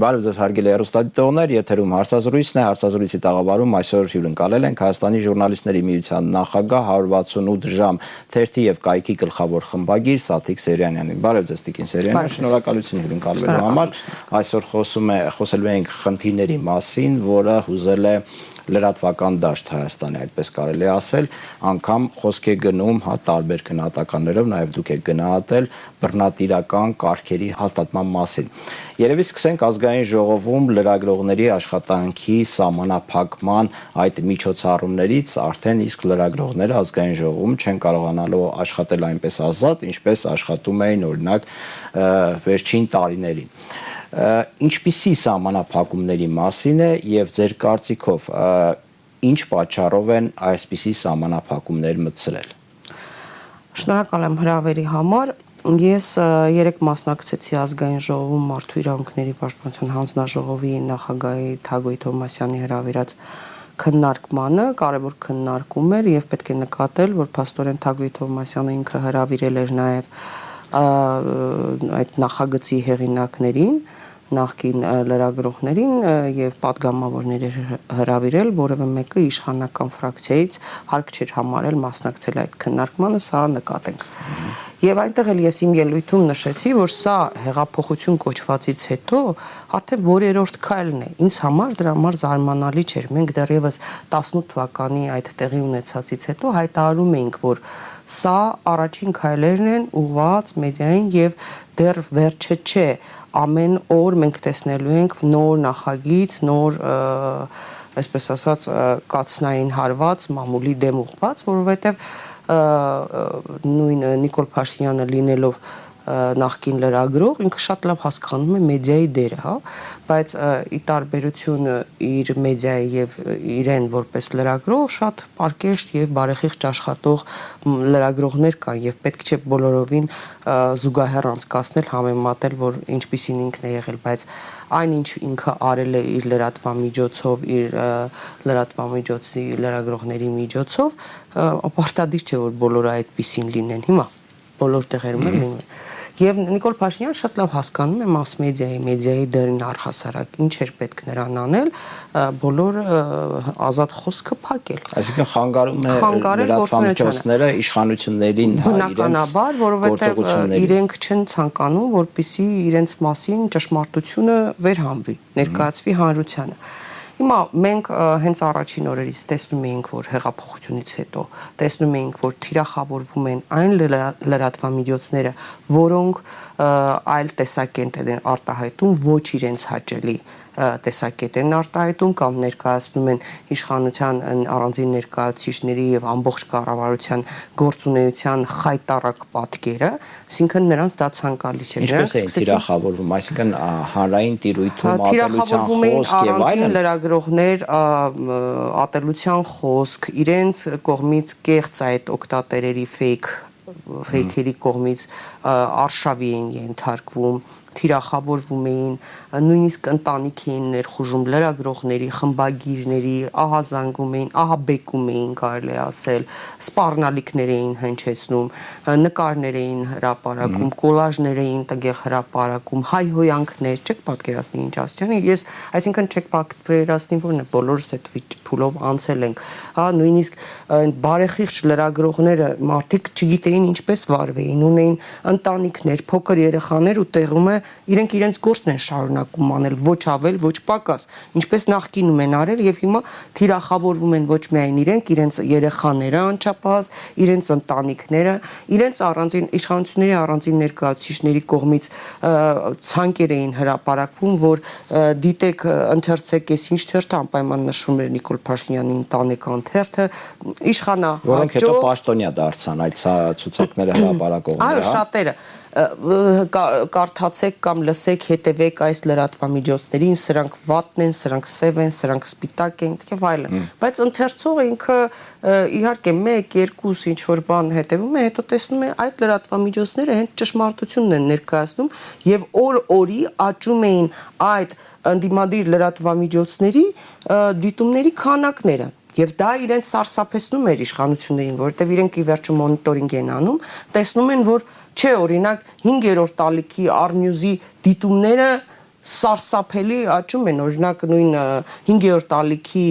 Բարև ձեզ հարգելի հեռուստադիտողներ, եթերում հարցազրույցն է, հարցազրույցի տաղավարում այսօր հյուրընկալել ենք Հայաստանի ժուրնալիստների միության նախագահ 168 ժամ թերթի եւ կայքի գլխավոր խմբագիր Սաթիկ Սերյանյանին։ Բարև ձեզ Տիկին Սերյանյան, շնորհակալություն հյուրընկալվելու համար։ Այսօր խոսում է խոսելու ենք խնդիրների մասին, որը հուզել է լրատվական դաշտ Հայաստանի, այդպես կարելի ասել, անգամ խոսք է գնում հա տարբեր գնահատականներով, նաև դուք եք գնահատել բռնատիրական կարգերի հաստատման մասին։ Երևի սկսենք ազգային ժողովում լրագրողների աշխատանքի սահմանափակման այդ միջոցառումներից, արդեն իսկ լրագրողները ազգային ժողովում չեն կարողանալու աշխատել այնպես ազատ, ինչպես աշխատում էին օրինակ վերջին տարիներին ինչպիսի սահմանափակումների մասին է եւ ձեր կարծիքով ինչ պատճառով են այսպիսի սահմանափակումներ մտցրել Շնորհակալ եմ հրավերի համար Ես երեք մասնակցեցի ազգային ժողովում մարդու իրավունքների պաշտպանության հանձնաժողովի նախագահի Թագոյ Թոմասյանի հրավիրած քննարկմանը, կարևոր քննարկում էր եւ պետք է նկատել, որ Փաստորեն Թագոյ Թոմասյանը ինքը հրավիրել էր նաեւ այդ նախագծի հեղինակներին, նախկին լրագրողներին եւ падգամավորներ հրավիրել, որևէ մեկը իշխանական ֆրակցիայից հարկ չէր համարել մասնակցել այդ քննարկմանը, սա նկատենք։ Եվ այնտեղ էլ ես իմ ելույթում նշեցի, որ սա հեղափոխություն կոչվածից հետո հաթե որերորդ քայլն է։ Ինձ համար դրա համար զարմանալի չէր։ Մենք դեռևս 18 թվականի այդ տեղի ունեցածից հետո հայտարարում էինք, որ սա առաջին քայլերն են ուղված մեդիային եւ դեռ վերջը չէ ամեն օր մենք տեսնելու ենք նոր նախագիծ, նոր այսպես ասած կացնային հարված, մամուլի դեմ ուղված, որովհետև նույն Նիկոլ Փաշինյանը լինելով նախկին լրագրող, ինքը շատ լավ հասկանում է մեդիայի դերը, հա, բայց ի տարբերություն իր մեդիայի եւ իրեն որպես լրագրող շատ պարկեշտ եւ բարեխիղճ աշխատող լրագրողներ կան եւ պետք չէ բոլորովին զուգահեռ անցկացնել, համեմատել, որ ինչպիսին ինքն է եղել, բայց այնինչ ինքը արել է իր լրատվամիջոցով, իր լրատվամիջոցի լրագրողների միջոցով, ապարտադիր չէ որ բոլորը այդպեսին լինեն հիմա բոլոր տեղերում լինում Եվ Նիկոլ Փաշինյանը շատ լավ հասկանում է մաս մեդիայի, մեդիայի դերին առհասարակ, ինչ էր պետք նրան անել, բոլոր ազատ խոսքը փակել։ Այսինքն խանգարում է լրատվամիջոցները իշխանություններին հա բնականաբար, որովհետև իրենք չեն ցանկանում, որպիսի իրենց մասին ճշմարտությունը վերհանվի, ներկայացվի հանրությանը։ Հիմա մենք հենց առաջին օրերից տեսնում էինք, որ հեղափոխությունից հետո տեսնում էինք, որ թիրախավորվում են այն լրատվամիջոցները, որոնք այլ տեսակետ են արտահայտում ոչ իրենց հաճելի տեսակետ են արտահայտում կամ ներկայացնում են իշխանության առանձին ներկայացուցիչների եւ ամբողջ կառավարության գործունեության խայտարակ պատկերը, այսինքն նրանց դա ցանկալի չէ։ Ինչպես են թիրախավորվում, այսինքն հանրային տիրույթում ատելության խոսք եւ այլն լրագրողներ ատելության խոսք, իրենց կողմից կեղծ այդ օկտատերերի fake ֆեյքերի կողմից արշավի են ենթարկվում թիրախավորվում էին, նույնիսկ ընտանիք էին ներխուժում լրագրողների, խմբագիրների, ահազանգում էին, ահաբեկում էին, կարելի ասել, սպառնալիքներ էին հնչեցնում, նկարներ էին հրապարակում, կոլաժներ էին տեղ հրապարակում, հայհոյանքներ, չեք պատկերացնի ինչ ասյանի, ես այսինքն չեք պատկերացնի, որն է բոլորս այդ փուլով անցել ենք, հա, նույնիսկ բարեխիղճ լրագրողները մարդիկ չգիտեին ինչպես վարվեին, ունեին ընտանիքներ, փոքր երեխաներ ու տեղում է իրենք իրենց գործն են շարունակում անել ոչ ավել, ոչ պակաս, ինչպես նախկինում են արել եւ հիմա թիրախավորվում են ոչ միայն իրենք, իրենց երեխաները անչափահաս, իրենց ընտանիքները, իրենց առանձին իշխանությունների առանձին ներկայացուցիչների կողմից ցանկեր էին հրապարակվում, որ դիտեք ընթերցեք այս ինչ թերթը անպայման նշում էր Նիկոլ Փաշինյանի ընտանեկան թերթը իշխանա որոնք հետո պաշտոնյա դարձան այդ ցուցակները հրապարակողները այո հա? շատերը կարդացեք կամ լսեք, հետևեք այս լրատվամիջոցներին, սրանք վատն են, սրանք սև են, սրանք սպիտակ են եւ այլն։ Բայց ընթերցողը ինքը իհարկե 1-2 ինչ որ բան հետևում է, հետո տեսնում է այդ լրատվամիջոցները հենց ճշմարտությունն են ներկայացնում եւ օր-օրի աճում էին այդ անդիմադիր լրատվամիջոցների դիտումների քանակները Եվ դա իրենց սարսափեցնում էր իշխանություններին, որովհետև իրենք ի վերջո մոնիտորինգ են անում, տեսնում են, որ չէ, օրինակ 5-րդ տալիքի Arnews-ի դիտումները սարսափելի աճում են օրինակ նույն 5-րդ տալիքի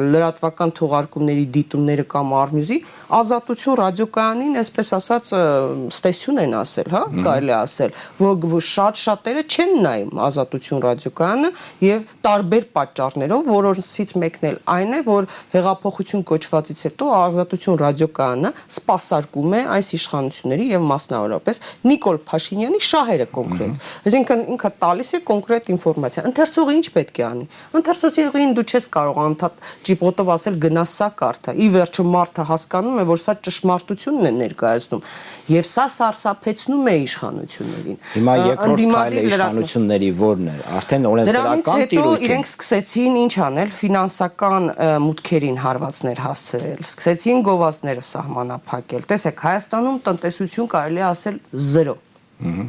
լրատվական թողարկումների դիտումները կամ արմյուզի ազատություն ռադիոկայանին, այսպես ասած, ստեսյուն են ասել, հա, կարելի ասել, որ շատ շատերը չեն նայում ազատություն ռադիոկայանը եւ տարբեր պատճառներով, որոնցից մեկն էլ այն է, որ հեղափոխություն կոչվածից հետո ազատություն ռադիոկայանը սпасարկում է այս իշխանությունների եւ մասնավորապես Նիկոլ Փաշինյանի շահերը կոնկրետ։ Այսինքն ինքը տալիս է կոնկրետ ինֆորմացիա։ Ընթերցողը ինչ պետք է անի։ Ընթերցողին դու չես կարող անդադ ճիպոտով ասել գնա սա կարթա։ Ի վերջո մարդը հասկանում է, որ սա ճշմարտությունն է ներկայացնում, եւ սա սարսափեցնում է իշխանություններին։ Հիմա երկրորդ քայլը իշխանությունների ո՞րն է։ Արդեն օրենսդրական տիրույթ։ Իրենք սկսեցին ինչ անել, ֆինանսական մուտքերին հարվածներ հասցրել, սկսեցին գովազդները սահմանափակել։ Տեսեք, Հայաստանում տնտեսություն կարելի է ասել 0։ Ահա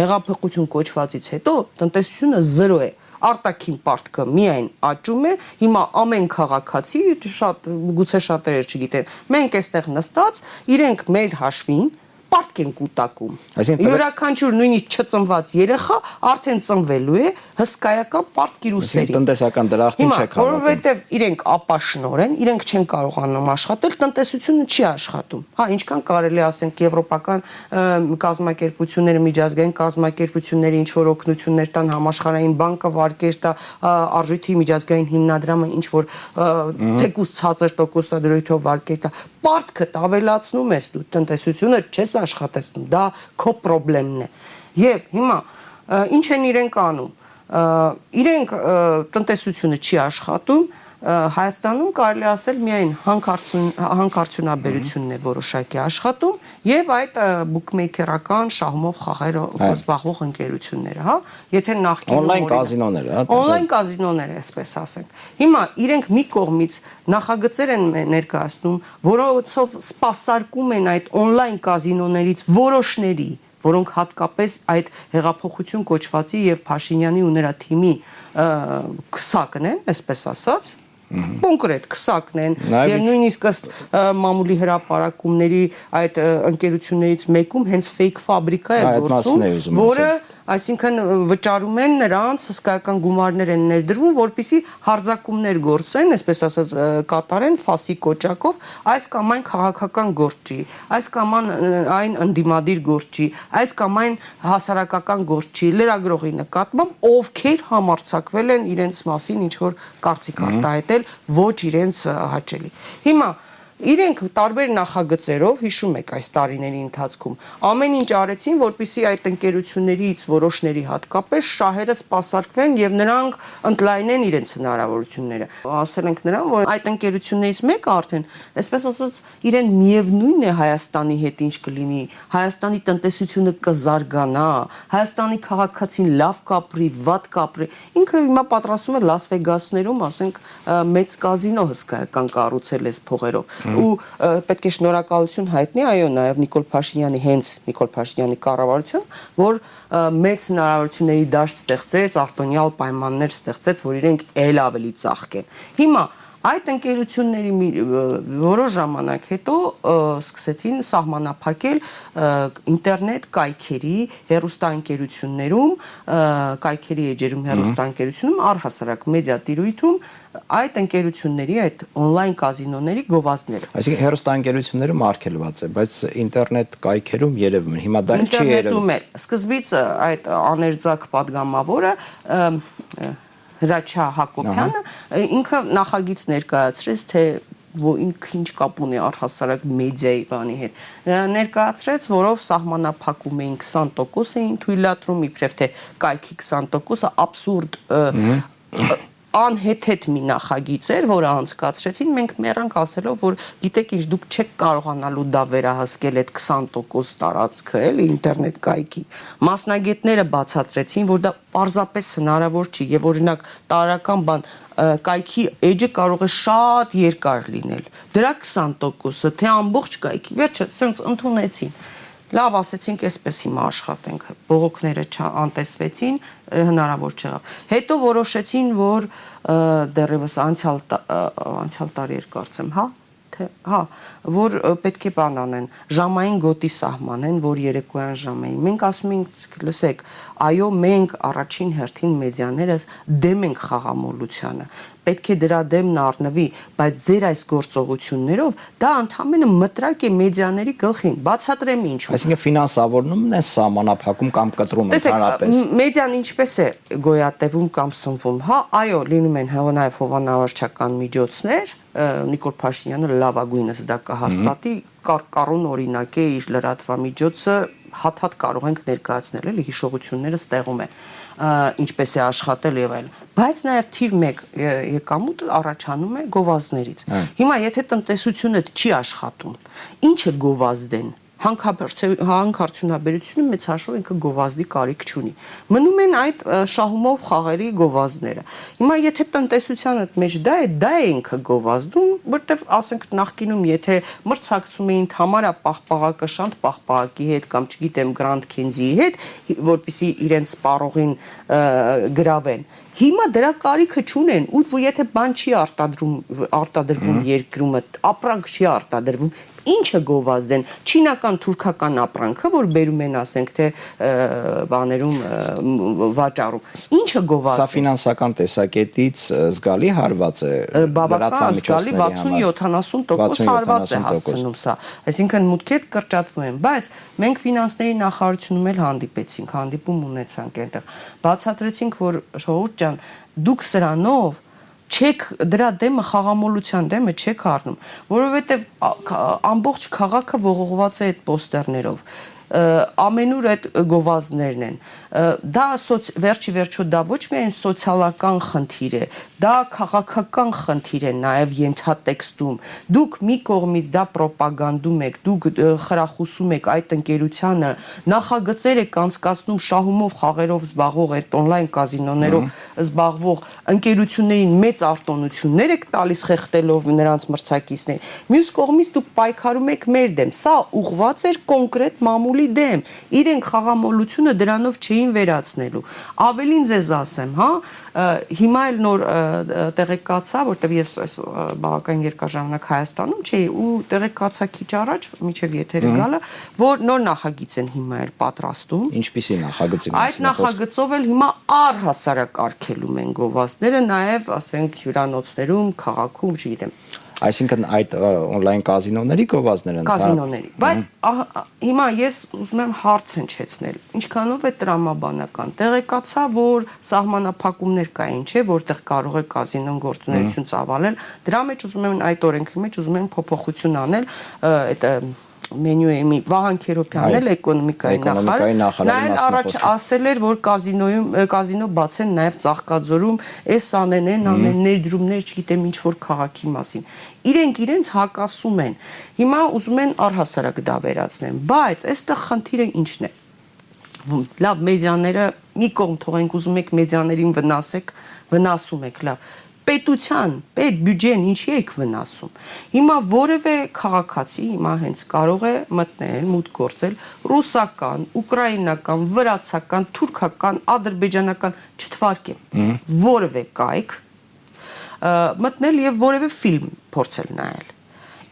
հեղափոխություն կոչվածից հետո տնտեսությունը 0 է արտաքին պարտքը միայն աճում է հիմա ամեն քաղաքացի շատ գուցե շատերը չգիտեն մենք այստեղ նստած իրենք մեր հաշվին պարտք են կուտակում։ Այսինքն յուրաքանչյուր նույնիսկ չծնված երեխա արդեն ծնվելու է հսկայական պարտքիր ու սերի։ Տնտեսական դրախտին չեք հավատում։ Որովհետև իրենք ապաշնորեն, իրենք չեն կարողանում աշխատել, տնտեսությունը չի աշխատում։ Հա, ինչքան կարելի ասենք եվրոպական կազմակերպությունները, միջազգային կազմակերպությունները ինչ որ օգնություններ տան համաշխարհային բանկը վարկեր տա արժույթի միջազգային հիմնադրամը ինչ որ թեկուս ցածր տոկոսադրույթով վարկեր տա։ Պարտքը ավելացնում ես դու տնտեսությունը չես աշխատեցնում, դա քո խնդրեմն է։ Եվ հիմա ինչ են իրենք անում։ Իրենք տնտեսությունը չի աշխատում, Հայաստանում կարելի ասել միայն հանքարդյուն հանքարդյունաբերությունն է որոշակի աշխատում եւ այդ բուկմեյքերական շահմով խաղերով զբաղվող ընկերությունները, հա, եթե նախկին օնլայն կազինոները, հա, օնլայն կազինոները, այսպես ասենք։ Հիմա իրենք մի կողմից նախագծեր են ներկայացնում, որոնցով սпасարկում են այդ օնլայն կազինոներից որոշների որոնք հատկապես այդ հեղափոխություն կոչվածի եւ Փաշինյանի ու նրա թիմի քսակն են, այսպես ասած, կոնկրետ քսակն են եւ նույնիսկ ըստ մամուլի հրապարակումների այդ ընկերություններից մեկում հենց fake ֆաբրիկա է գործում, որը այսինքն վճարում են նրանց հսկայական գումարներ են ներդրվում, որpիսի հարձակումներ գործեն, այսպես ասած կատարեն ֆասի կոճակով, այս կամ այն քաղաքական գործ չի, այս կամ այն ընդդիմադիր գործ չի, այս կամ այն հասարակական գործ չի, լրագրողի նկատմամբ ովքեր համարցակվել են իրենց մասին ինչ որ կարծիք արտահայտել ոչ իրենց հաճելի։ Հիմա իրենք տարբեր նախագծերով հիշում եք այս տարիների ընթացքում ամեն ինչ արեցին որպիսի այդ ընկերություններից որոշների հատկապես շահերը սпасարկվեն եւ նրանք ընդլայնեն իրենց հնարավորությունները ասել ենք նրան որ այդ ընկերություններից մեկը արդեն այսպես ասած իրեն միևնույնն է Հայաստանի հետ ինչ կլինի Հայաստանի տնտեսությունը կզարգանա Հայաստանի քաղաքացին լավ կապրի վատ կապրի ինքը հիմա պատրաստվում է Լաս Վեգասներում ասենք մեծ կազինո հսկայական կառուցել էս փողերով ու պետք է շնորհակալություն հայտնի այո նաև Նիկոլ Փաշինյանի հենց Նիկոլ Փաշինյանի կառավարություն, որ մեծ հնարավորությունների դաշտ ստեղծեց, արտոնյալ պայմաններ ստեղծեց, որ իրենք ել ավելի ծաղկեն։ Հիմա Այդ ընկերությունների մի որոշ ժամանակ հետո սկսեցին սահմանափակել ինտերնետ կայքերի հերոստանգերություններում, կայքերի էջերում հերոստանգերությունում առհասարակ մեդիա տիրույթում այդ ընկերությունների այդ on-line կազինոների գովազդները։ Այսինքն հերոստանգերությունները մարկելված է, բայց ինտերնետ կայքերում երևում են։ Հիմա դա չի երևում։ Ինտերնետում է։ Սկզբից այդ աներձակ падգամավորը Հրաչյա Հակոբյանը ինքը նախագիծ ներկայացրեց, թե որ ինքը ինչ կապ ունի առհասարակ մեդիայի բանի հետ։ Ներկայացրեց, որով սահմանափակում էին 20% էին թույլատրում, իբրև թե կայքի 20%-ը абսուրդ անհեթեթ մի նախագիծ էր, որը անցկացրեցին, մենք մեռանք ասելով, որ գիտեք ինչ դուք չեք կարողանալու դա վերահսկել այդ 20% տարածքը, էլի ինտերնետ կայքի։ Մասնագետները բացատրեցին, որ դա պարզապես հնարավոր չի եւ օրինակ տարական բան կայքի էջը կարող է շատ երկար լինել։ Դրա 20%-ը թե ամբողջ կայքի, վերջը սենց ընդունեցին լավ ասեցինք, այսպես հիմա աշխատենք։ Բողոքները չանտեսվեցին, հնարավոր չեղավ։ Հետո որոշեցին, որ դեռևս անցյալ անցյալ տարի էր կարծեմ, հա, թե հա, որ պետք է բան անեն, ժամային գոտի սահմանեն, որ երեկոյան ժամային։ Մենք ասում ենք, լսեք, այո, մենք առաջին հերթին մեդիաներս դեմ ենք խաղամոլությանը պետք է դրա դեմն առնվի, բայց ձեր այս գործողություններով դա ընդհանրապես մտրակ է մեդիաների գլխին։ Բացատրեմ ինչու։ Այսինքն ֆինանսավորումն է սահմանափակում կամ կտրում ընդհանրապես։ Մեդիան ինչպես է գոյատևում կամ սնվում, հա, այո, լինում են նաև հովանավորչական միջոցներ, Նիկոլ Փաշինյանը լավագույնս դա կհաստատի, կար կառուն օրինակ է իր լրատվամիջոցը հատ-հատ կարող ենք ներկայացնել, էլի հիշողությունները ստեղում են ինչպես է աշխատել եւ այլն բայց նաև թիվ 1 եկամուտը առաջանում է գովազներից հիմա եթե տնտեսությունը չի աշխատում ինչ է գովազդեն հանքարդյունաբերությունը մեծ հաշվով ինքը գովազդի կարիք չունի։ Մնում են այդ շահումով խաղերի գովազդները։ Հիմա եթե տնտեսությանը մեջ դա է, դա է ինքը գովազդում, որտեվ ասենք նախկինում եթե մրցակցում էին համարա պաղպաղակը շանտ պաղպաղակի հետ կամ չգիտեմ Grand Kenzie-ի հետ, որպիսի իրենց սպառողին գրավեն, Հիմա դրա կարիքը չունեն ու եթե բան չի արտադրում արտադրվում երկրումը, ապրանք չի արտադրվում, ինչը գովազդեն չինական թուրքական ապրանքը որ բերում են ասենք թե բաներում վաճառում ինչը գովազդ սա ֆինանսական տեսակետից զգալի հարված է բավական զգալի 60-70% հարված է հասցնում սա այսինքն մուտքետ կրճատվում են բայց մենք ֆինանսների նախարարությունում էլ հանդիպեցինք հանդիպում ունեցանք այնտեղ բացատրեցինք որ ժողովուրդ ջան դուք սրանով չեք դրա դեմը խաղամոլության դեմը չեք առնում, որովհետև ամբողջ քաղաքը ողողված է այդ պոստերներով ամենուր այդ գովազդներն են դա սոց վերջի վերջո դա ոչ միայն սոցիալական խնդիր է, դա քաղաքական խնդիր է նաև ենթատեքստում։ Դուք մի կողմից դա ռոպագանդում եք, դուք խրախուսում եք այդ ընկերությանը, նախագծեր եք անցկացնում շահումով խաղերով զբաղվող այդ on-line կազինոներով զբաղվող ընկերություններին մեծ արտոնություններ եք տալիս խեղտելով նրանց մրցակիցներին։ Մյուս կողմից դուք պայքարում եք մեր դեմ։ Սա ուղղված էր կոնկրետ մամուլի դեմ։ Իրենք խաղամոլությունը դրանով չէին չէին վերացնելու։ Ավելին ձեզ ասեմ, հա, հիմա էլ նոր տեղեկացա, որտեվ ես այս բավական երկար ժամանակ Հայաստանում չէի ու տեղեկացա քիչ առաջ, միջև եթերը գալը, որ նոր նախագիծ են հիմա էլ պատրաստում։ Ինչպիսի նախագծի մասին։ Այդ նախագծով էլ հիմա առհասարակ արկելում են գովազդները, նաև ասենք հյուրանոցներում, քաղաքում, չգիտեմ Այսինքն այդ on-line կազինոների գովազդներ են։ Կազինոների։ Բայց հիմա ես ուզում եմ հարց հնչեցնել։ Ինչքանով է տրամաբանական։ Տեղեկացա, որ սահմանափակումներ կային, չէ, որտեղ կարող է կազինոն գործունեություն ծավալել։ Դրա մեջ ուզում եմ այդ օրենքի մեջ ուզում եմ փոփոխություն անել, այդ մենյուի մի Վահան Քերոբյանն էլ էկոնոմիկայի նախարար նա էլ առաջ ասել էր որ կազինոյում կազինո բացեն նաև Ծաղկաձորում էս անեն են անեն ներդրումներ չգիտեմ ինչ որ քաղաքի մասին իրենք իրենց հակասում են հիմա ուզում են առհասարակ դա վերացնեն բայց այստեղ խնդիրը ինչն է լավ մեդիաները մի կողմ թողենք ուզում եք մեդիաներին վնասեք վնասում եք լավ պետության, պետ բյուջեն ինչի եք վնասում։ Հիմա որևէ քաղաքացի հիմա հենց կարող է մտնել, մուտք գործել ռուսական, ուկրաինական, վրացական, թուրքական, ադրբեջանական չթվարկեմ որևէ կայք մտնել եւ որևէ ֆիլմ փորձել նայել։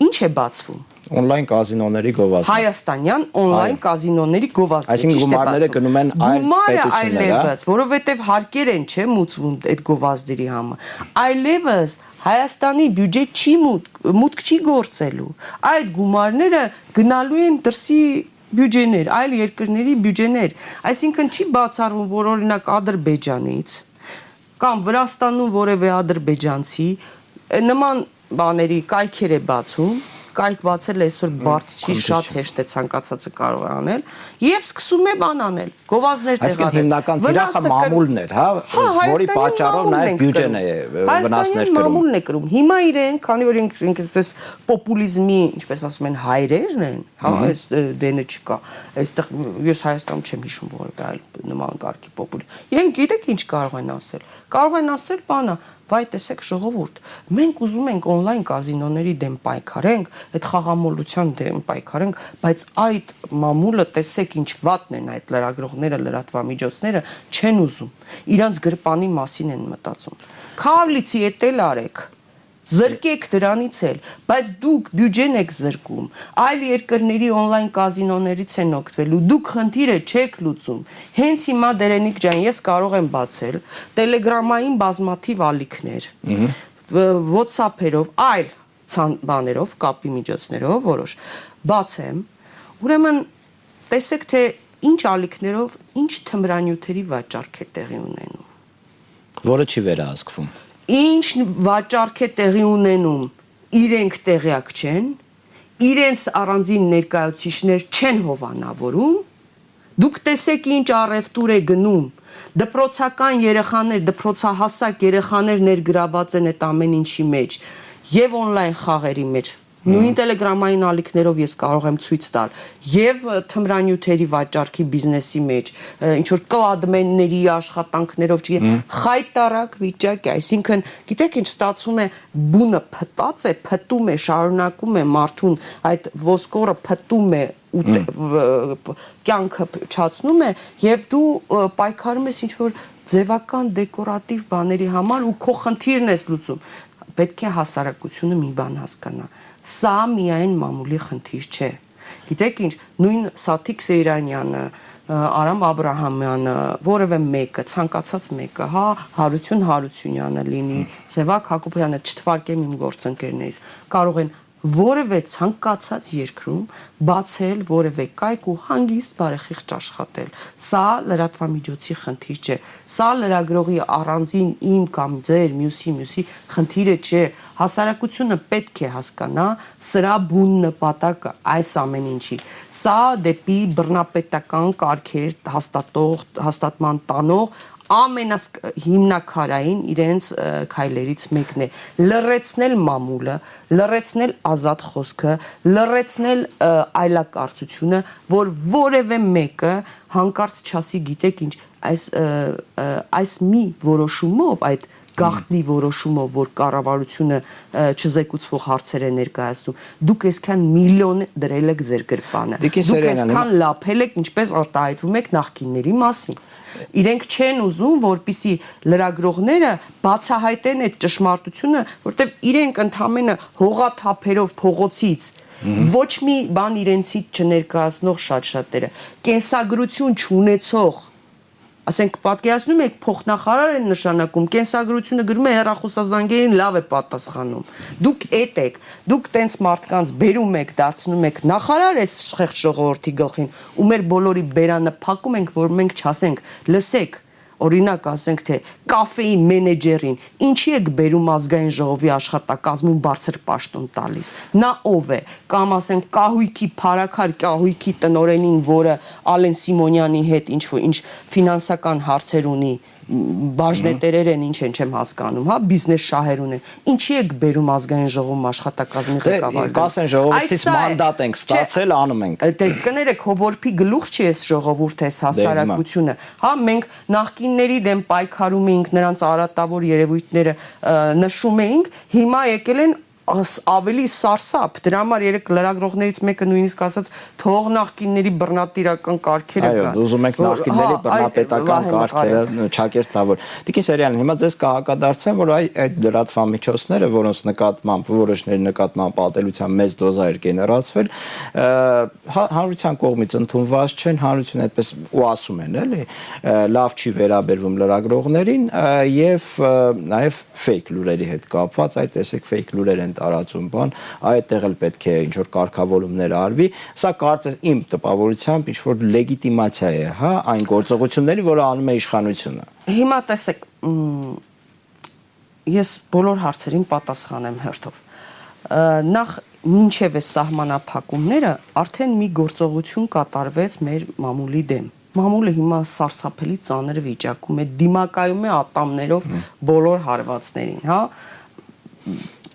Ինչ է բացվում on-line կազինոների գովազդ։ Հայաստանյան on-line կազինոների գովազդը։ Այսինքն գումարները գնում են այլ պետություններ, որովհետև հարկեր են, չէ, մուծվում այդ գովազդերի համը։ Այլևս Հայաստանի բյուջե չի մուտք չի գործելու։ Այդ գումարները գնալու են դրսի բյուջեներ, այլ երկրների բյուջեներ։ Այսինքն չի բացառվում, որ օրինակ Ադրբեջանից կամ Վրաստանում որևէ ադրբեջանցի նման բաների կայքեր է բացում կայք բացել այսօր բարդ չի շատ հեշտ է ցանկացածը կարող է անել եւ սկսում է բան անել գովազներ տեղադրել այսինքն հիմնական ծիրախը մամուլն էր հա, հա որի պատճառով նաեւ բյուջեն է վնասներ կրում մամուլն է կրում հիմա իրեն քանի որ ինք այսպես պոպուլիզմի ինչպես ասում են հայրերն են հա այս դենը չկա այստեղ ես Հայաստանում չեմ հիշում որևէ այլ նման կարգի պոպուլիզմ իրենք գիտեք ինչ կարող են ասել կարող են ասել բանը վայ տեսեք ժողովուրդ մենք ուզում ենք on-line կազինոների դեմ պայքարենք այդ խաղամոլության դեմ պայքարենք բայց այդ մամուլը տեսեք ինչ վատն են այդ լրագրողները լրատվամիջոցները չեն ուզում իրանց գրպանի մասին են մտածում քավլիցի էտել արեք Զրկեք դրանից էլ, բայց դուք բյուջեն եք զրկում։ Այլ երկրների on-line կազինոներից են օգտվելու։ Դուք խնդիրը չեք լուծում։ Հենց հիմա Դերենիկ ջան, ես կարող եմ բացել Telegram-ային բազմաթիվ ալիքներ։ WhatsApp-երով, այլ ցան բաներով, կապի միջոցներով որոշ բացեմ։ Ուրեմն տեսեք թե ինչ ալիքներով, ինչ թմրանյութերի վաճառք է տեղի ունենում որը չի վերահսկվում ինչ վաճառք է տեղի ունենում, իրենք տեղյակ չեն, իրենց առանձին ներկայացուցիչներ չեն հովանավորում, դուք տեսեք ինչ առևտուր է գնում, դպրոցական երեխաներ, դպրոցահասակ երեխաներ ներգրաված են այդ ամեն ինչի մեջ եւ on-line խաղերի մեջ Նույն Telegram-ային ալիքներով ես կարող եմ ցույց տալ եւ թմրանյութերի վաճառքի բիզնեսի մեջ ինչ որ կլադմենների աշխատանքներով չի խայտարակ վիճակ է, այսինքն գիտեք ինչ ստացվում է բունը փտած է, փտում է, շարունակում է մարդուն այդ ոսկորը փտում է ու կյանքը չացնում է եւ դու պայքարում ես ինչ որ ձևական դեկորատիվ բաների համար ու քո խնդիրն ես լուծում պետք է հասարակությունը մի բան հասկանա Սա միայն մամուլի խնդիր չէ։ Գիտեք ինչ, նույն Սաթիկ Սեյրանյանը, Արամ Աբ รา համյանը, որևէ մեկը, ցանկացած մեկը, հա, Հարություն Հարությունյանը լինի, Սևակ Հակոբյանը չթվարկեմ իմ գործընկերներից, կարող են որևէ ցանկացած երկրում բացել որևէ կայք ու հանգիստ բարեխիղճ աշխատել։ Սա լրատվամիջոցի խնդիր չէ։ Սա լրագրողի առանձին իմ կամ ձեր մյուսի մյուսի խնդիրը չէ։ Հասարակությունը պետք է հասկանա սրա բուն նպատակը այս ամեն ինչի։ Սա դեպի բռնապետական կարգեր հաստատող հաստատման տանող ամենահիմնակարային իրենց քայլերից մեկն է. Լրացնել մամուլը, լրացնել ազատ խոսքը, լրացնել այլակարծությունը, որ որևէ մեկը հանկարծ չասի գիտեք ինչ այս այս մի որոշումով այդ գախտնի որոշումով, որ կառավարությունը չզեկուցվող հարցեր է ներկայացնում, դուք այսքան միլիոն դրել եք ձեր գրպանը։ Դուք այսքան լափել եք, ինչպես արտահայտվում եք նախկինների մասին։ Իրենք չեն ուզում, որpիսի լրագրողները բացահայտեն այդ ճշմարտությունը, որտեղ իրենք ընդամենը հողաթափերով փողոցից ոչ մի բան իրենցից չներկայացնող շատ-շատերը կենսագրություն չունեցող ասենք պատկերացնում եք փոխնախարար են նշանակում կենսագրությունը գրում է հերախոսազանգերին լավ է պատասխանում դուք էդ եք դուք տենց մարդկանց բերում եք դարձնում եք նախարար էս շեղջ ժողովրդի գլխին ու մեր բոլորի բերանը փակում ենք որ մենք չասենք լսեք օրինակ ասենք թե կաֆեի մենեջերին ինչի եք բերում ազգային ժողովի աշխատակազմում բարձր պաշտոն տալիս նա ով է կամ ասենք կահույքի փարակար կահույքի տնորենին որը Ալեն Սիմոնյանի հետ ինչ որ ինչ ֆինանսական հարցեր ունի բաժնետերեր են, ինչ են չեմ հասկանում, հա, բիզնես շահեր ունեն։ Ինչի եք բերում ազգային ժողովում աշխատակազմի դե, ղեկավար։ Կասեն ժողովրդից մանդատ ենք ստացել, անում ենք։ Դե կներեք, ով որփի գլուխ չի էս ժողովուրդ էս դե, հասարակությունը։ Հա, մենք նախկինների դեմ պայքարում էինք, նրանց արատավոր երևույթները նշում էինք, հիմա եկել են ավելի սարսափ։ Դրա համար երեք լրագրողներից մեկը նույնիսկ ասաց թող նախկինների բռնատիրական կարգերը կան։ Այո, ուզում եք նախկինների բռնապետական կարգերը չակերտավոր։ Տիկին Սերյանին, հիմա ձեզ կհակադարձեմ, որ այ այդ լրատվամիջոցները, որոնց նկատմամբ որոշների նկատմամբ ատելության մեծ դոզա էր գեներացվել, հա, հանրության կողմից ընդունված չեն, հանրությունը այդպես ու ասում են, էլի, լավ չի վերաբերվում լրագրողներին եւ նաեւ fake լուրերի հետ կապված, այդ տեսեք fake լուրեր են տարածում բան, այդտեղ էլ պետք է ինչ որ կարգավորումներ արվի։ Սա կարծես իմ տպավորությամբ ինչ որ լեգիտիմացիա է, հա, այն գործողությունների, որը անում է իշխանությունը։ Հիմա տեսեք, ես բոլոր հարցերին պատասխանեմ հերթով։ Նախ մինչև է սահմանափակումները արդեն մի գործողություն կատարվեց մեր մամուլի դեմ մամուլը հիմա սարսափելի ծանր վիճակում է դիմակայում է ատամներով բոլոր հարվածներին, հա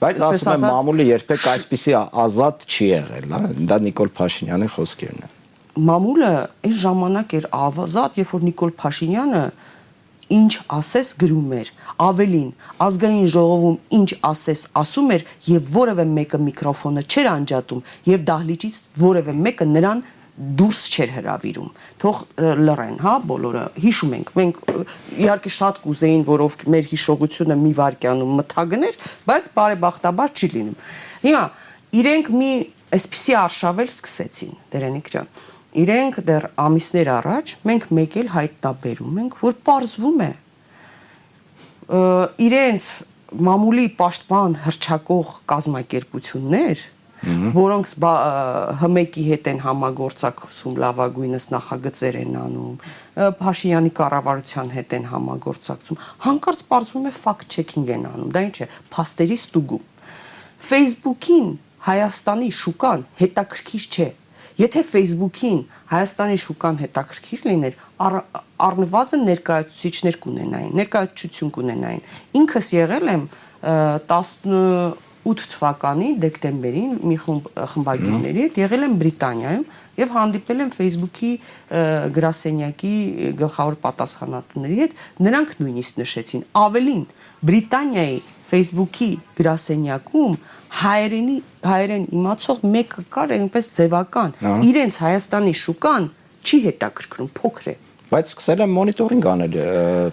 Բայց ասում եմ մամուլը երբեք այսպիսի ազատ չի եղել, հա, դա Նիկոլ Փաշինյանի խոսքերն են։ Մամուլը այն ժամանակ էր ազատ, երբ որ Նիկոլ Փաշինյանը ինչ ասես գրում էր, ավելին ազգային ժողովում ինչ ասես ասում էր եւ որևէ մեկը միկրոֆոնը չէր անջատում եւ դահլիճից որևէ մեկը նրան դուրս չէր հravirում թող լռեն հա բոլորը հիշում ենք մենք իհարկե շատ կուզեին որով մեր հիշողությունը մի վարքյանում մթագներ բայց բարեբախտաբար չի լինում հիմա իրենք մի այսպիսի արշավել սկսեցին դերենիկ ջան իրենք դեռ ամիսներ առաջ մենք մեկ էլ հայտնաբերում ենք որ parzվում է իրենց մամուլի պաշտպան հրճակող կազմակերպություններ որոնք ՀՄԵԿ-ի հետ են համագործակցում, լավագույնս նախագծեր են անում, Փաշինյանի կառավարության հետ են համագործակցում, հանկարծ պարզվում է fact checking են անում։ Դա ինչ է, փաստերի ստուգում։ Facebook-ին Հայաստանի շուկան հետաքրքիր չէ։ Եթե Facebook-ին Հայաստանի շուկան հետաքրքիր լիներ, առնվազն ներկայացուցիչներ կունենային, ներկայացություն կունենային։ Ինքս եղել եմ 8 թվականի դեկտեմբերին մի խումբ խմբագիրների հետ եղել եմ Բրիտանիայում եւ հանդիպել եմ Facebook-ի գրասենյակի գլխավոր պատասխանատուների հետ նրանք նույնիսկ նշեցին ավելին Բրիտանիայի Facebook-ի գրասենյակում հայերենի հայերեն իմացող մեկը կար այնպես ձևական իրենց Հայաստանի շուկան չի հետաքրքրում փոքր է բայց սկսել եմ մոնիտորինգ անել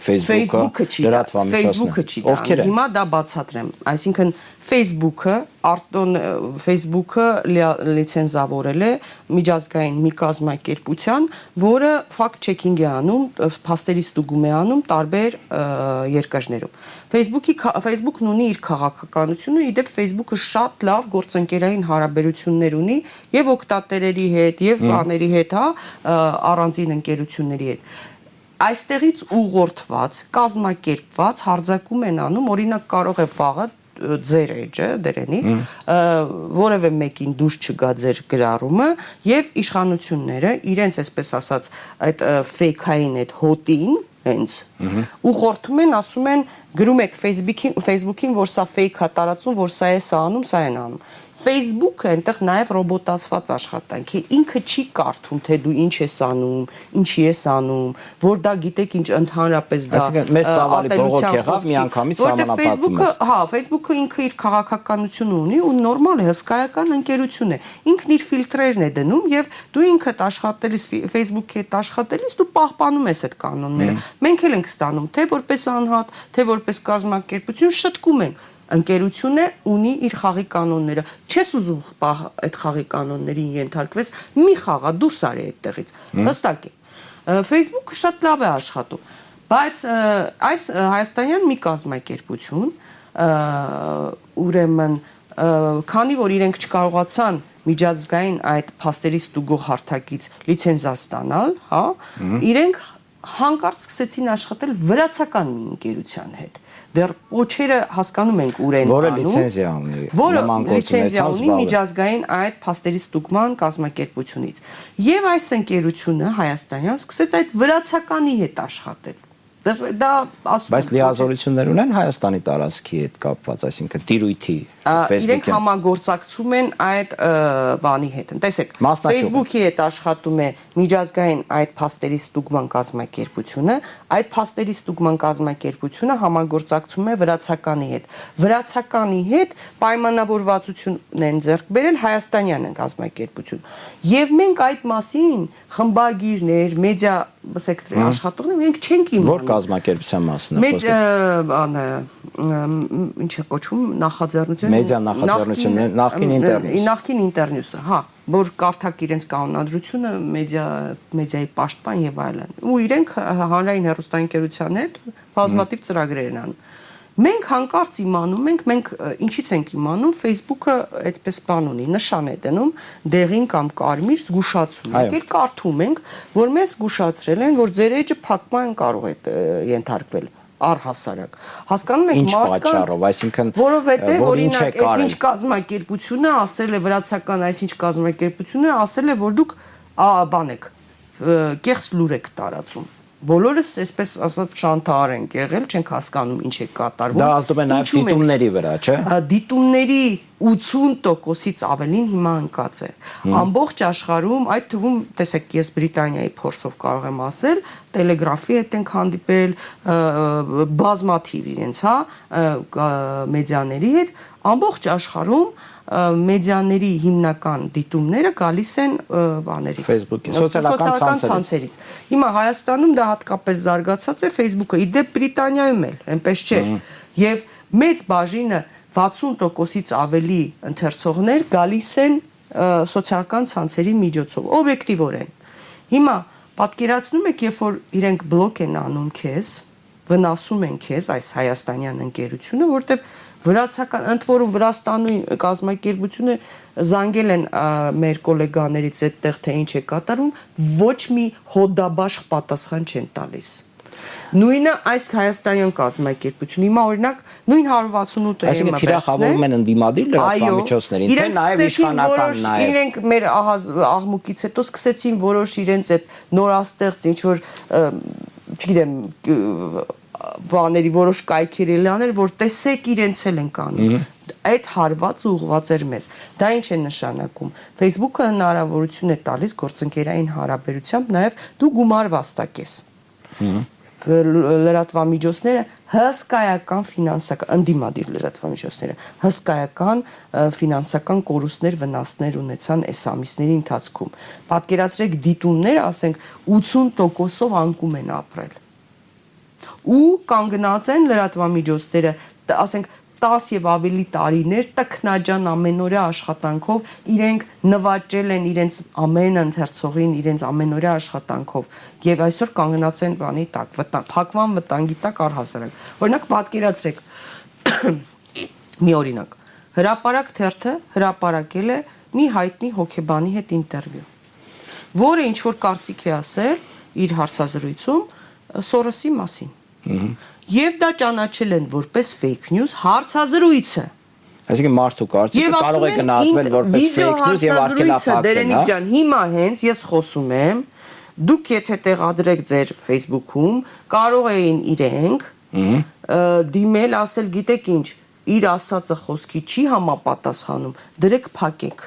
Facebook-ը լրատվամիջոցները ովքեր են? հիմա դա բացատրեմ այսինքն Facebook-ը արտոն Facebook-ը լիցենզավորել է միջազգային մի կազմակերպության, որը fact checking է անում, փաստերի ստուգում է անում տարբեր երկրներում։ Facebook-ի Facebook-ն ունի իր քաղաքականությունը, իդեպ Facebook-ը շատ լավ գործընկերային հարաբերություններ ունի եւ օկտատերերի հետ, եւ բաների հետ, հա, առանձին ընկերությունների հետ այստեղից ուղղորդված, կազմակերպված հարձակում են անում, օրինակ կարող է վաղը ձեր էջը դրենի որևէ մեկին դուրս չգա ձեր գրառումը եւ իշխանությունները իրենց այսպես ասած այդ ֆեյքային այդ հոտին հենց ուղղորդում են ասում են գրում եք Facebook-ին Facebook-ին որ սա ֆեյք է տարածում որ սա է սա անում սա են անում Facebook-ը այնտեղ նաև ռոբոտացված աշխատանք է։ Ինքը չի կարդում, թե դու ինչ ես անում, ինչի ես անում, որ դա գիտեք ինչ ընդհանրապես դա Այսինքն մեծ ծավալի բողոք եղավ միանգամից սահմանապատում։ Facebook-ը, հա, Facebook-ը ինքը իր քաղաքականությունը ունի ու նորմալ է, հսկայական ընկերություն է։ Ինքն իր ֆիլտրերն է դնում եւ դու ինքդ աշխատելիս Facebook-ի հետ աշխատելիս դու պահպանում ես այդ կանոնները։ Մենք էլ ենք ստանում, թե որպես անհատ, թե որպես կազմակերպություն շտկում ենք ընկերությունը ունի իր խաղի կանոնները։ Չես ուզում այդ խաղի կանոններին ենթարկվես, մի խաղա դուրս արի այդտեղից։ Հստակ է։ Facebook-ը շատ լավ է աշխատում, բայց այս հայաստանյան մի կազմակերպություն ուրեմն քանի որ իրենք չկարողացան միջազգային այդ փաստերի ստուգող հարթակից լիցենզա ստանալ, հա, իրենք հանկարծ սկսեցին աշխատել վրացական մի ընկերության հետ դեռ փոչերը հասկանում ենք ուր են որը լիցենզիա ունի որը լիցենզիա ունի միջազգային այդ փաստերի ստուգման կազմակերպությունից եւ այս ընկերությունը հայաստանյան սկսեց այդ վրացականի հետ աշխատել դա ասում Բայց լիազորություններ ունեն Հայաստանի տարածքի հետ կապված, այսինքն տիրույթի Իրենք համագործակցում են այդ բանի հետ։ Տեսեք, Facebook-ի հետ աշխատում է միջազգային այդ փաստերի ստուգման կազմակերպությունը, այդ փաստերի ստուգման կազմակերպությունը համագործակցում է վրացականի հետ։ Վրացականի հետ պայմանավորվածություն են ձեռք բերել հայաստանյան կազմակերպություն։ Եվ մենք այդ մասին խմբագիրներ, մեդիա սեկտորի աշխատողներ մենք չենք իմանում։ Որ կազմակերպության մասն է խոսքը։ Մեծ բանը ինչ է կոչվում նախաձեռնություն մեդիա նախաձեռնություններ նախքին ինտերնյուս։ Նախքին ինտերնյուսը, հա, որ կարդակ իրենց կանոնադրությունը մեդիա մեդիայի պաշտպան եւ այլն։ Ու իրենք հանրային հեռուստաընկերության հետ բազմատիվ ծրագրեր են անում Մենք հանկարծ իմանում ենք, մենք ինչից ենք իմանում, Facebook-ը այդպես բան ունի, նշան է դնում դեղին կամ կարմիր զգուշացում։ Եկել կարդում ենք, որ մեզ զգուշացրել են, որ ձեր էջը փակման կարող է ենթարկվել առհասարակ։ Հասկանում եք մարդկանց, այսինքն որովհետև օրինակ այսինչ կազմակերպությունը ասել է վրացական այսինչ կազմակերպությունը ասել է որ դուք բան եք կեղծ լուր եք տարածում բոլորս այսպես ասած շանթար ենք եղել, չենք հասկանում ինչ է կատարվում։ Դա ազդում է նաև դիտումների վրա, չէ՞։ Դիտումների 80%-ից ավելին հիմա ընկած է։ Ամբողջ աշխարհում, այդ թվում, տեսեք, ես Բրիտանիայի փորձով կարող եմ ասել, Telegraph-ի հետ ենք հանդիպել, բազմաթիվ իրենց, հա, մեդիաների հետ, ամբողջ աշխարհում մեդիաների հիմնական դիտումները գալիս են բաներից Facebook-ի սոցիալական ցանցերից։ Հիմա Հայաստանում դա հատկապես զարգացած է Facebook-ը, իդեպ Բրիտանիայում էլ, այնպես չէ։ Եվ մեծ բաժինը 60%-ից ավելի ընթերցողներ գալիս են սոցիալական ցանցերի միջոցով, օբյեկտիվորեն։ Հիմա պատկերացնում եք, երբ որ իրենք բլոկ են անում քեզ, վնասում են քեզ այս հայաստանյան ընկերությունը, որտեվ վրացական ընդ որում Վրաստանի կազմակերպությունը զանգել են մեր գոլեգաներից այդտեղ թե ինչ է կատարում, ոչ մի հոդաբաշխ պատասխան չեն տալիս։ Նույնը այս հայաստանյան կազմակերպություն։ Հիմա օրինակ նույն 168-ը Այսինքն թիրախավորում են ընդդիմադիր լրատվամիջոցներին, թե նաև իշխանական նաև։ Իրենք մեր աղմուկից հետո սկսեցին որոշ իրենց այդ նորաստեղծ ինչ որ չգիտեմ բաների որոշ կայքերի լաներ, որ տեսեք իրենց էլ են կանում այդ հարվածը ուղված էր մեզ։ Դա ինչ է նշանակում։ Facebook-ը հնարավորություն է տալիս գործընկերային հարաբերությամբ նաև դու գումար վաստակես լրատվամիջոցները հսկայական ֆինանսական ընդդիմադիր լրատվամիջոցները հսկայական ֆինանսական կորուստներ վնասներ ունեցան այս ամիսների ընթացքում պատկերացրեք դիտումները ասենք 80%-ով անկում են ապրել ու կանգնած են լրատվամիջոցները ասենք 10 եւ ավելի տարիներ տքնաջան ամենօրյա աշխատանքով իրենք նվաճել են իրենց ամեն ընթերցողին իրենց ամենօրյա աշխատանքով եւ այսօր կանգնած են բանի տակ վտանգ փակվան վտանգի տակ առհասարակ օրինակ պատկերացրեք մի օրինակ հրաապարակ թերթը հրաապարակել է մի հայտնի հոկեբանի հետ ինտերվյու որը ինչ որ կարծիք է ասել իր հարցազրույցում Սորոսի մասին Եվ դա ճանաչել են որպես fake news հարցազրույցը։ Այսինքն մարդու կարծիքը կարող է գնահատվել որպես fake news եւ արգելափակվել, Դերենիկ հա? ջան, հիմա հենց ես խոսում եմ, դուք եթե տեղադրեք ձեր Facebook-ում, կարող էին իրենք դիմել, ասել, գիտեք ինչ, իր ասածը խոսքի չի համապատասխանում, դրեք փակեք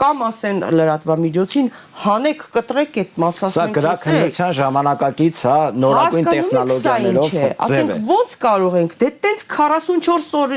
կամ ասեն լրատվամիջոցին հանեք կտրեք այդ մասասմենքը։ Սա գրաքննության ժամանակակից, հա, նորագույն տեխնոլոգիաներով ձև է։ Ասենք ո՞նց կարող ենք, դե տենց 44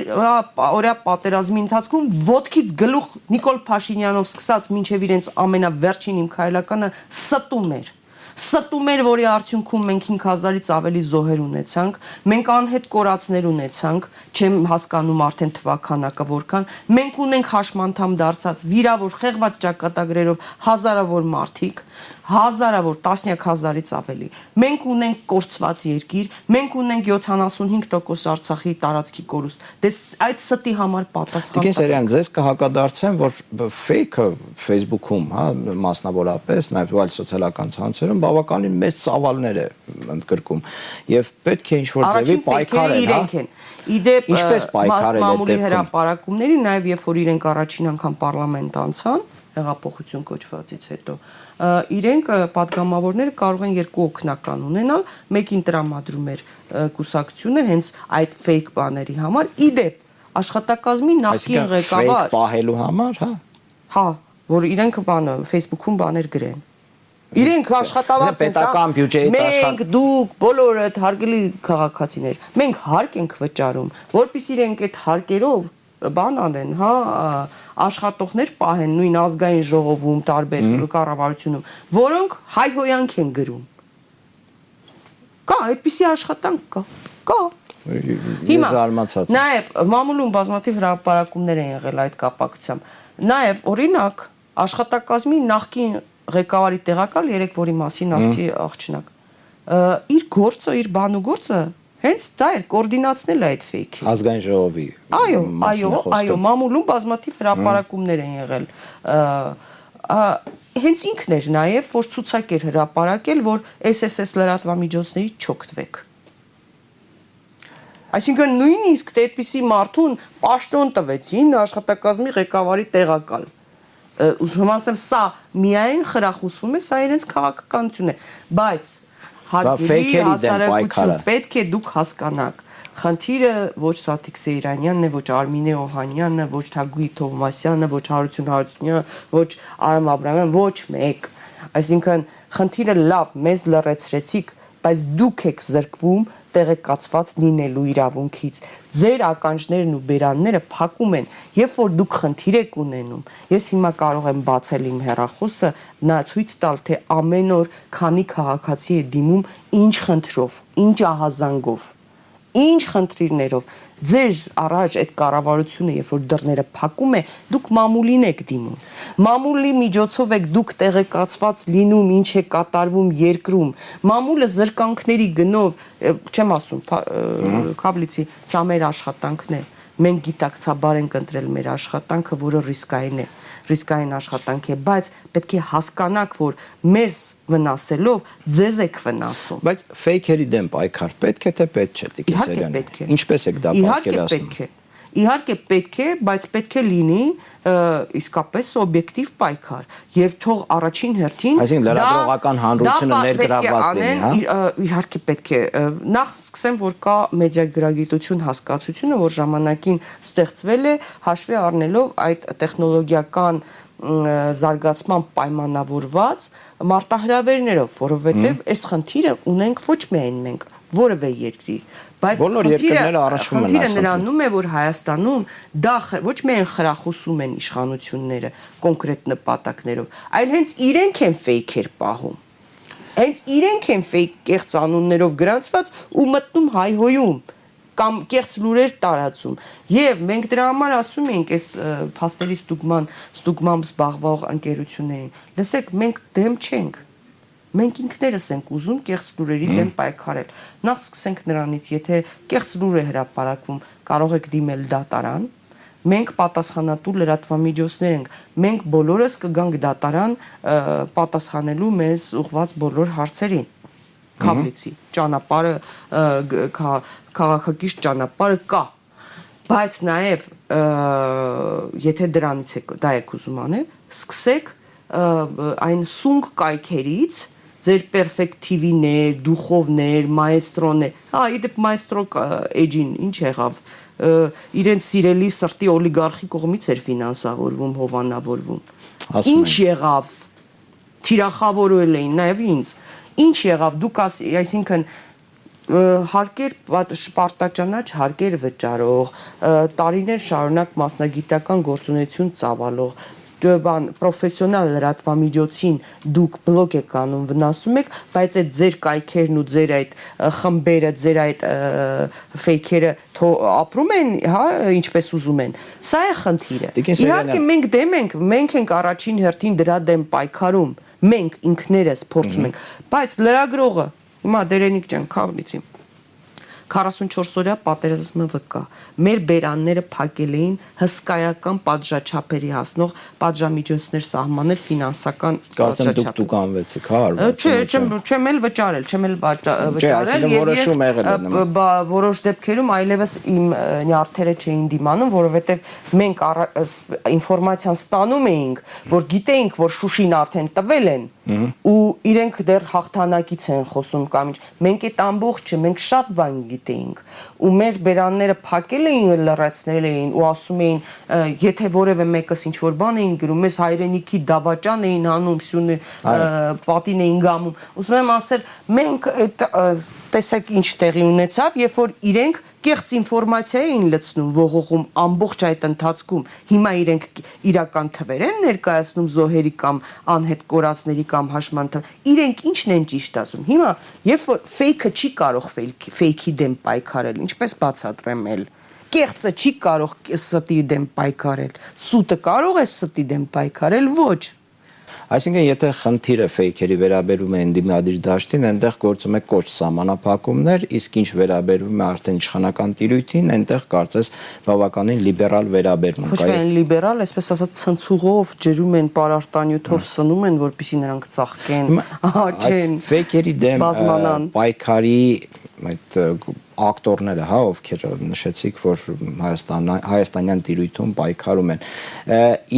օրյա պատերազմի ընթացքում ոդքից գլուխ Նիկոլ Փաշինյանով սկսած մինչև իրենց ամենավերջին իմ քայլականը ստում էր ստում էր, որի արդյունքում մենք 5000-ից ավելի զոհեր ունեցանք, մենք անհետ կորածներ ունեցանք, չեմ հասկանում արդեն թվականակը որքան, մենք ունենք հաշմանդամ դարձած վիրավոր խեղված ճակատագրերով հազարավոր մարդիկ, հազարավոր, տասնյակ հազարից ավելի։ Մենք ունենք կորցված երկիր, մենք ունենք 75% Արցախի տարածքի կորուստ։ Դե այդ ստի համար պատասխան։ Տիկին Սերյան, ձեզ կհակադարձեմ, որ fake-ը Facebook-ում, հա, մասնավորապես, նաև այլ սոցիալական ցանցերում բավականին մեծ ծավալներ է ընդգրկում եւ պետք է ինչ-որ ձևի պայքարել, հա։ Իդեպ ինչպես պայքարել է մամուլի հրաապարակումների, նաև երբ որ իրենք առաջին անգամ պարլամենտ անցան, հեղափոխություն կոչվածից հետո, իրենք падգամավորները կարող են երկու օկնական ունենալ, մեկին տրամադրում էր կուսակցությունը հենց այդ fake բաների համար։ Իդեպ աշխատակազմի նախին ղեկավար պահելու համար, հա։ Հա, որ իրենք բանը Facebook-ում բաներ գրեն։ Իրենք աշխատավարձ են պետական բյուջեից աշխատում։ Մենք դուք բոլորը հարգելի քաղաքացիներ, մենք հարկ ենք վճարում, որpիսի իրենք այդ հարկերով բան անեն, հա, աշխատողներ պահեն նույն ազգային ժողովում, տարբեր կառավարությունում, որոնք հայհոյանք են գրում։ Կա, այդպիսի աշխատանք կա։ Կա։ Հիմա զարմացած։ Նաև մամուլում բազմաթիվ հրապարակումներ են եղել այդ կապակցությամբ։ Նաև օրինակ աշխատակազմի նախկին ղեկավարի տեղակալ երեք որի մասին ասացի աղջնակ։ Իր գործը, իր բանու գործը Հենց դա էր կոորդինացնել այդ ֆեյքի։ Ազգային ժողովի։ Այո, այո, այո, մամուլում բազմաթիվ հրապարակումներ են եղել հենց ինքն էր նաև որ ցուցակ էր հրապարակել, որ SSS լրատվամիջոցներից չօգտվեք։ Այսինքն նույնիսկ դե այդպիսի մարդուն պաշտոն տվեցին աշխատակազմի ղեկավարի տեղակալ։ Ուզում ասեմ, սա միայն խրախուսվում է, սա իրենց քաղաքականություն է, բայց հարգելի հասարակություն պետք է դուք հասկանաք Խնդիրը ոչ Սաթիկ Սեյրանյանն է, ոչ Արմինե Օհանյանը, ոչ Թագուի Թովմասյանը, ոչ Հարություն Հարությունյանը, ոչ Արամ Աբրամյանը, ոչ մեկ։ Այսինքն խնդիրը լավ, մեզ լրացրեցիք, բայց դուք եք զրկվում տեղեկացված լինելու իրավունքից։ Ձեր ականջներն ու բերանները փակում են, երբ որ դուք խնդիր եք ունենում։ Ես հիմա կարող եմ բացել իմ հեռախոսը, նա ցույց տալ, թե ամեն օր քանի քաղաքացի է դիմում ինչ խնդրով, ինչ ահազանգով ինչ խնդիրներով ձեր առաջ այդ կառավարությունը երբ որ դռները փակում է դուք մամուլին եք դիմում մամուլի միջոցով եք դուք տեղեկացված լինում ինչ է կատարվում երկրում մամուլը զրկանքների գնով չեմ ասում քավլիցի սա մեր աշխատանքն է մենք գիտակցաբար ենք ընտրել մեր աշխատանքը որը ռիսկային է ռիսկային աշխատանք է, բայց պետք է հասկանաք, որ մեզ վնասելով ձեզ եք վնասում։ Բայց ֆեյքերի դեմ պայքար պետք է թե պետք չէ, Տիկին Սերյան։ Ինչպես եք դա պատկերացնում։ Իհարկե պետք է իհարկե պետք է, բայց պետք է լինի իսկապես օբյեկտիվ պայքար եւ թող առաջին հերթին Այսինքն լրագրողական հանրությունը ներգրավված լինի, հա։ Իհարկե պետք է նախ սկսեմ, որ կա մեդիա գրագիտություն հասկացությունը, որ ժամանակին ստեղծվել է հաշվի առնելով այդ տեխնոլոգիական զարգացման պայմանավորված մարտահրավերներով, որովհետև այս խնդիրը ունենք ոչ միայն մենք, որևէ երկրի, բայց բոլոր երկրները առաջվում են խնդիրը նրանում է, որ Հայաստանում դա ոչ միայն խրախուսում են իշխանությունները կոնկրետ նպատակներով, այլ հենց իրենք են ֆեյքեր պահում։ Հենց իրենք են ֆեյք կեղծ անուններով գրանցված ու մտնում հայհոյում կամ կեղծ լուրեր տարածում։ Եվ մենք դրա համար ասում ենք այս փաստերի ստուգման ստուգմամբ զբաղվող ընկերություններին, լսեք, մենք դեմ չենք Մենք ինքներս ենք ուզում կեղծ լուրերի դեմ պայքարել։ Նախ սկսենք նրանից, եթե կեղծ լուր է հրապարակվում, կարող եք դիմել դատարան, մենք պատասխանատու լրատվամիջոցներ ենք։ Մենք բոլորս կգանք դատարան պատասխանելու մեզ ուղված բոլոր հարցերին։ Քաբլիցի ճանապարհը քաղաքակիրթ ճանապարհը կա բայց նաև եթե դրանից է դա եք ուզում անել սկսեք այն սունկ կայքերից ձեր պերֆեկտիվիներ, դուխովներ, մայստրոներ։ Հա, իդեպ մայստրո էջին ինչ եղավ իրենց սիրելի սրտի օլիգարխի կողմից էր ֆինանսավորվում, հովանավորվում։ Ինչ եղավ։ Թիրախավորել էին նաև ինձ։ Ինչ եղավ։ Դուք այսինքն հարկեր պարտաճանաչ հարկեր վճարող, տարիներ շարունակ մասնագիտական գործունեություն ծավալող, բան պրոֆեսիոնալ լրատվամիջոցին դուք բլոկ եք անում, վնասում եք, բայց այդ ձեր կայքերն ու ձեր այդ խմբերը, ձեր այդ ֆեյքերը ապրում են, հա, ինչպես ուզում են։ Սա է խնդիրը։ Իհարկե մենք դեմ ենք, մենք ենք առաջին հերթին դրա դեմ պայքարում։ Մենք ինքներս փորձում ենք, բայց լրագրողը հիմա Դերենիկ ջան, քավնիցի 44 օրյա պատերազմը վկա։ Մեր բերանները փակել էին հսկայական պատժաչափերի հասնող պատժամիջոցներ սահմանել ֆինանսական պատժաչափ։ Կարծեմ դուք դուք անվեցիք, հա, արված։ Չէ, չեմ չեմ էլ վճարել, չեմ էլ վճարել եւ ես որոշ դեպքերում այլևս իմ նյարդերը չէին դիմանում, որովհետեւ մենք ինֆորմացիան ստանում էինք, որ գիտեինք, որ Շուշին արդեն տվել են ու իրենք դեռ հաղթանակից են խոսում կամ ինչ։ Մենք այդ ամբողջը մենք շատ բան գիտեինք ու մեր բերանները փակել էին, լրացնել էին ու ասում էին, եթե որևէ մեկս ինչ որ բան էին գրում, մեզ հայրենիքի դավաճան էին անում, սյունը պատին էին գամում։ Ուզում եմ ասել, մենք այդ տեսեք ինչ տեղի ունեցավ, երբ որ իրենք կեղծ ինֆորմացիա էին լցնում ողողում ամբողջ այդ ընթացքում։ Հիմա իրենք իրական թվեր են ներկայացնում զոհերի կամ անհետ կորածների կամ հաշման թվ։ Իրենք ինչն են ճիշտ ասում։ Հիմա երբ որ ֆեյքը չի կարող ֆեյքի դեմ պայքարել, ինչպես բացատրեմ էլ կեղծը չի կարող ստի դեմ պայքարել։ Սուտը կարող է ստի դեմ պայքարել, ոչ։ Այսինքն, եթե խնդիրը ֆեյքերի վերաբերում է ընդդիմադիր դաշտին, այնտեղ գործում է կոչ սահմանափակումներ, իսկ ինչ վերաբերում է արդեն իշխանական տիրույթին, այնտեղ կարծես բավականին լիբերալ վերաբերմունք կա։ Ոչ միայն լիբերալ, այսպես ասած, ցնցուղով ջրում են պարարտանյութով սնում են, որպեսզի նրանք ծաղկեն, աճեն։ Ֆեյքերի դեմ պայքարի այդ ակտորները, հա, ովքեր նշեցիք, որ Հայաստան հայաստանյան տիրույթում պայքարում են,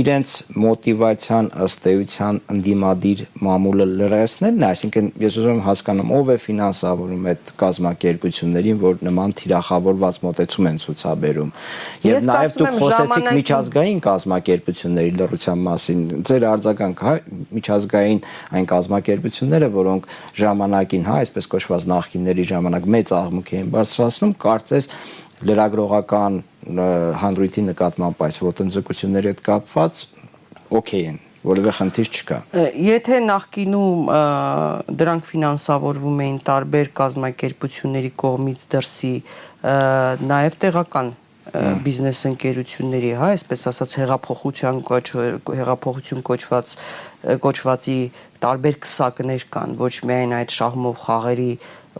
իրենց մոտիվացիան ըստ էության ընդդիմադիր մամուլը լրացնելն է, այսինքն ես ուզում եմ հասկանամ ով է ֆինանսավորում այդ կազմակերպություններին, որ նման թիրախավորված մոտեցում են ցուցաբերում։ Եվ նաև դուք խոսեցիք միջազգային կազմակերպությունների լրության մասին։ Ձեր արձագանքը, հա, միջազգային այն կազմակերպությունները, որոնք ժամանակին, հա, այսպես կոչված նախկինների ժամանակ մեծ աղմուկ էին բարձրացնում, կարծես լրագրողական հանդրույթի նկատմամբ այս ոտնձգությունների հետ կապված օքեյ են որևէ խնդիր չկա։ Եթե նախկինում դրանք ֆինանսավորվում էին տարբեր կազմակերպությունների կողմից դրսի, նաև տեղական բիզնես ընկերությունների, հա, այսպես ասած հեղափոխության կոչ հեղափոխություն կոչված կոչվածի տարբեր քսակներ կան, ոչ միայն այդ շահմով խաղերի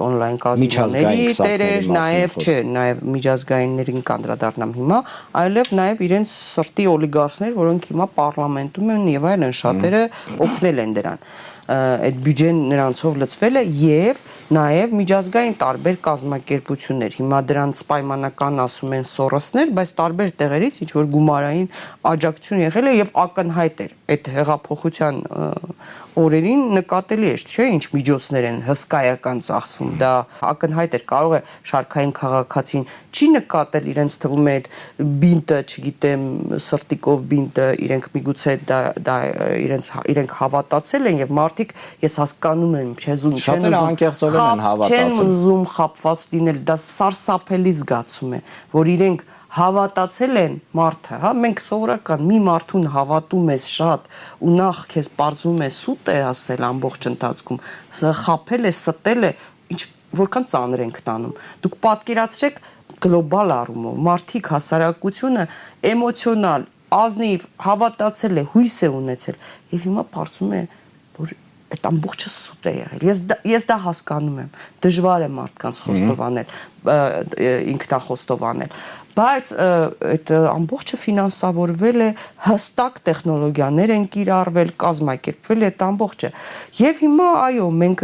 on-line կազինոների տերեր, նաև չէ, նաև միջազգայիններին կանդրադառնամ հիմա, այլև նաև իրենց սրտի օլիգարխներ, որոնք հիմա պարլամենտում են եւ այլն շատերը օգնել են դրան այդ բյուջեն նրանցով լցվել է եւ նաեւ միջազգային տարբեր կազմակերպություններ հիմա դրանց պայմանական ասում են սորոսներ բայց տարբեր տեղերից ինչ որ գումարային աջակցություն եղել է եւ ակնհայտ էր այդ հեղափոխության օրերին նկատելի էր, չէ, ինչ միջոցներ են հսկայական ծախսվում։ Դա ակնհայտ էր, կարող է շարքային քաղաքացին չի նկատել իրենց թվում է այդ բինտը, չգիտեմ, սրտիկով բինտը, իրենք միգուցե դա դա իրենց իրենք հավատացել են եւ մարդիկ ես հասկանում եմ, չէ, զում չեն ուզում անկեղծորեն են հավատացել։ Չեն ուզում խապված լինել, դա սարսափելի զգացում է, որ իրենք հավատացել են մարդը, հա, մենք սովորական մի մարդուն հավատում ես շատ ու նախ քեզ ողջում է սուտ է ասել ամբողջ ընթացքում, խափել է, ստել է, ինչ որքան ծանր ենք տանում։ Դուք պատկերացրեք գլոբալ առումով մարդիկ հասարակությունը էմոցիոնալ, ազնիվ հավատացել է, հույս է ունեցել եւ հիմա բարձում է որ այդ ամբողջը սուտ է եղել։ Ես դա, ես դա հասկանում եմ։ Դժվար է մարդկանց խոստովանել, ինքնախոստովանել, բայց այդ ամբողջը ֆինանսավորվել է հստակ տեխնոլոգիաներ են կիրառվել, կազմակերպվել է այդ ամբողջը։ Եվ հիմա այո, մենք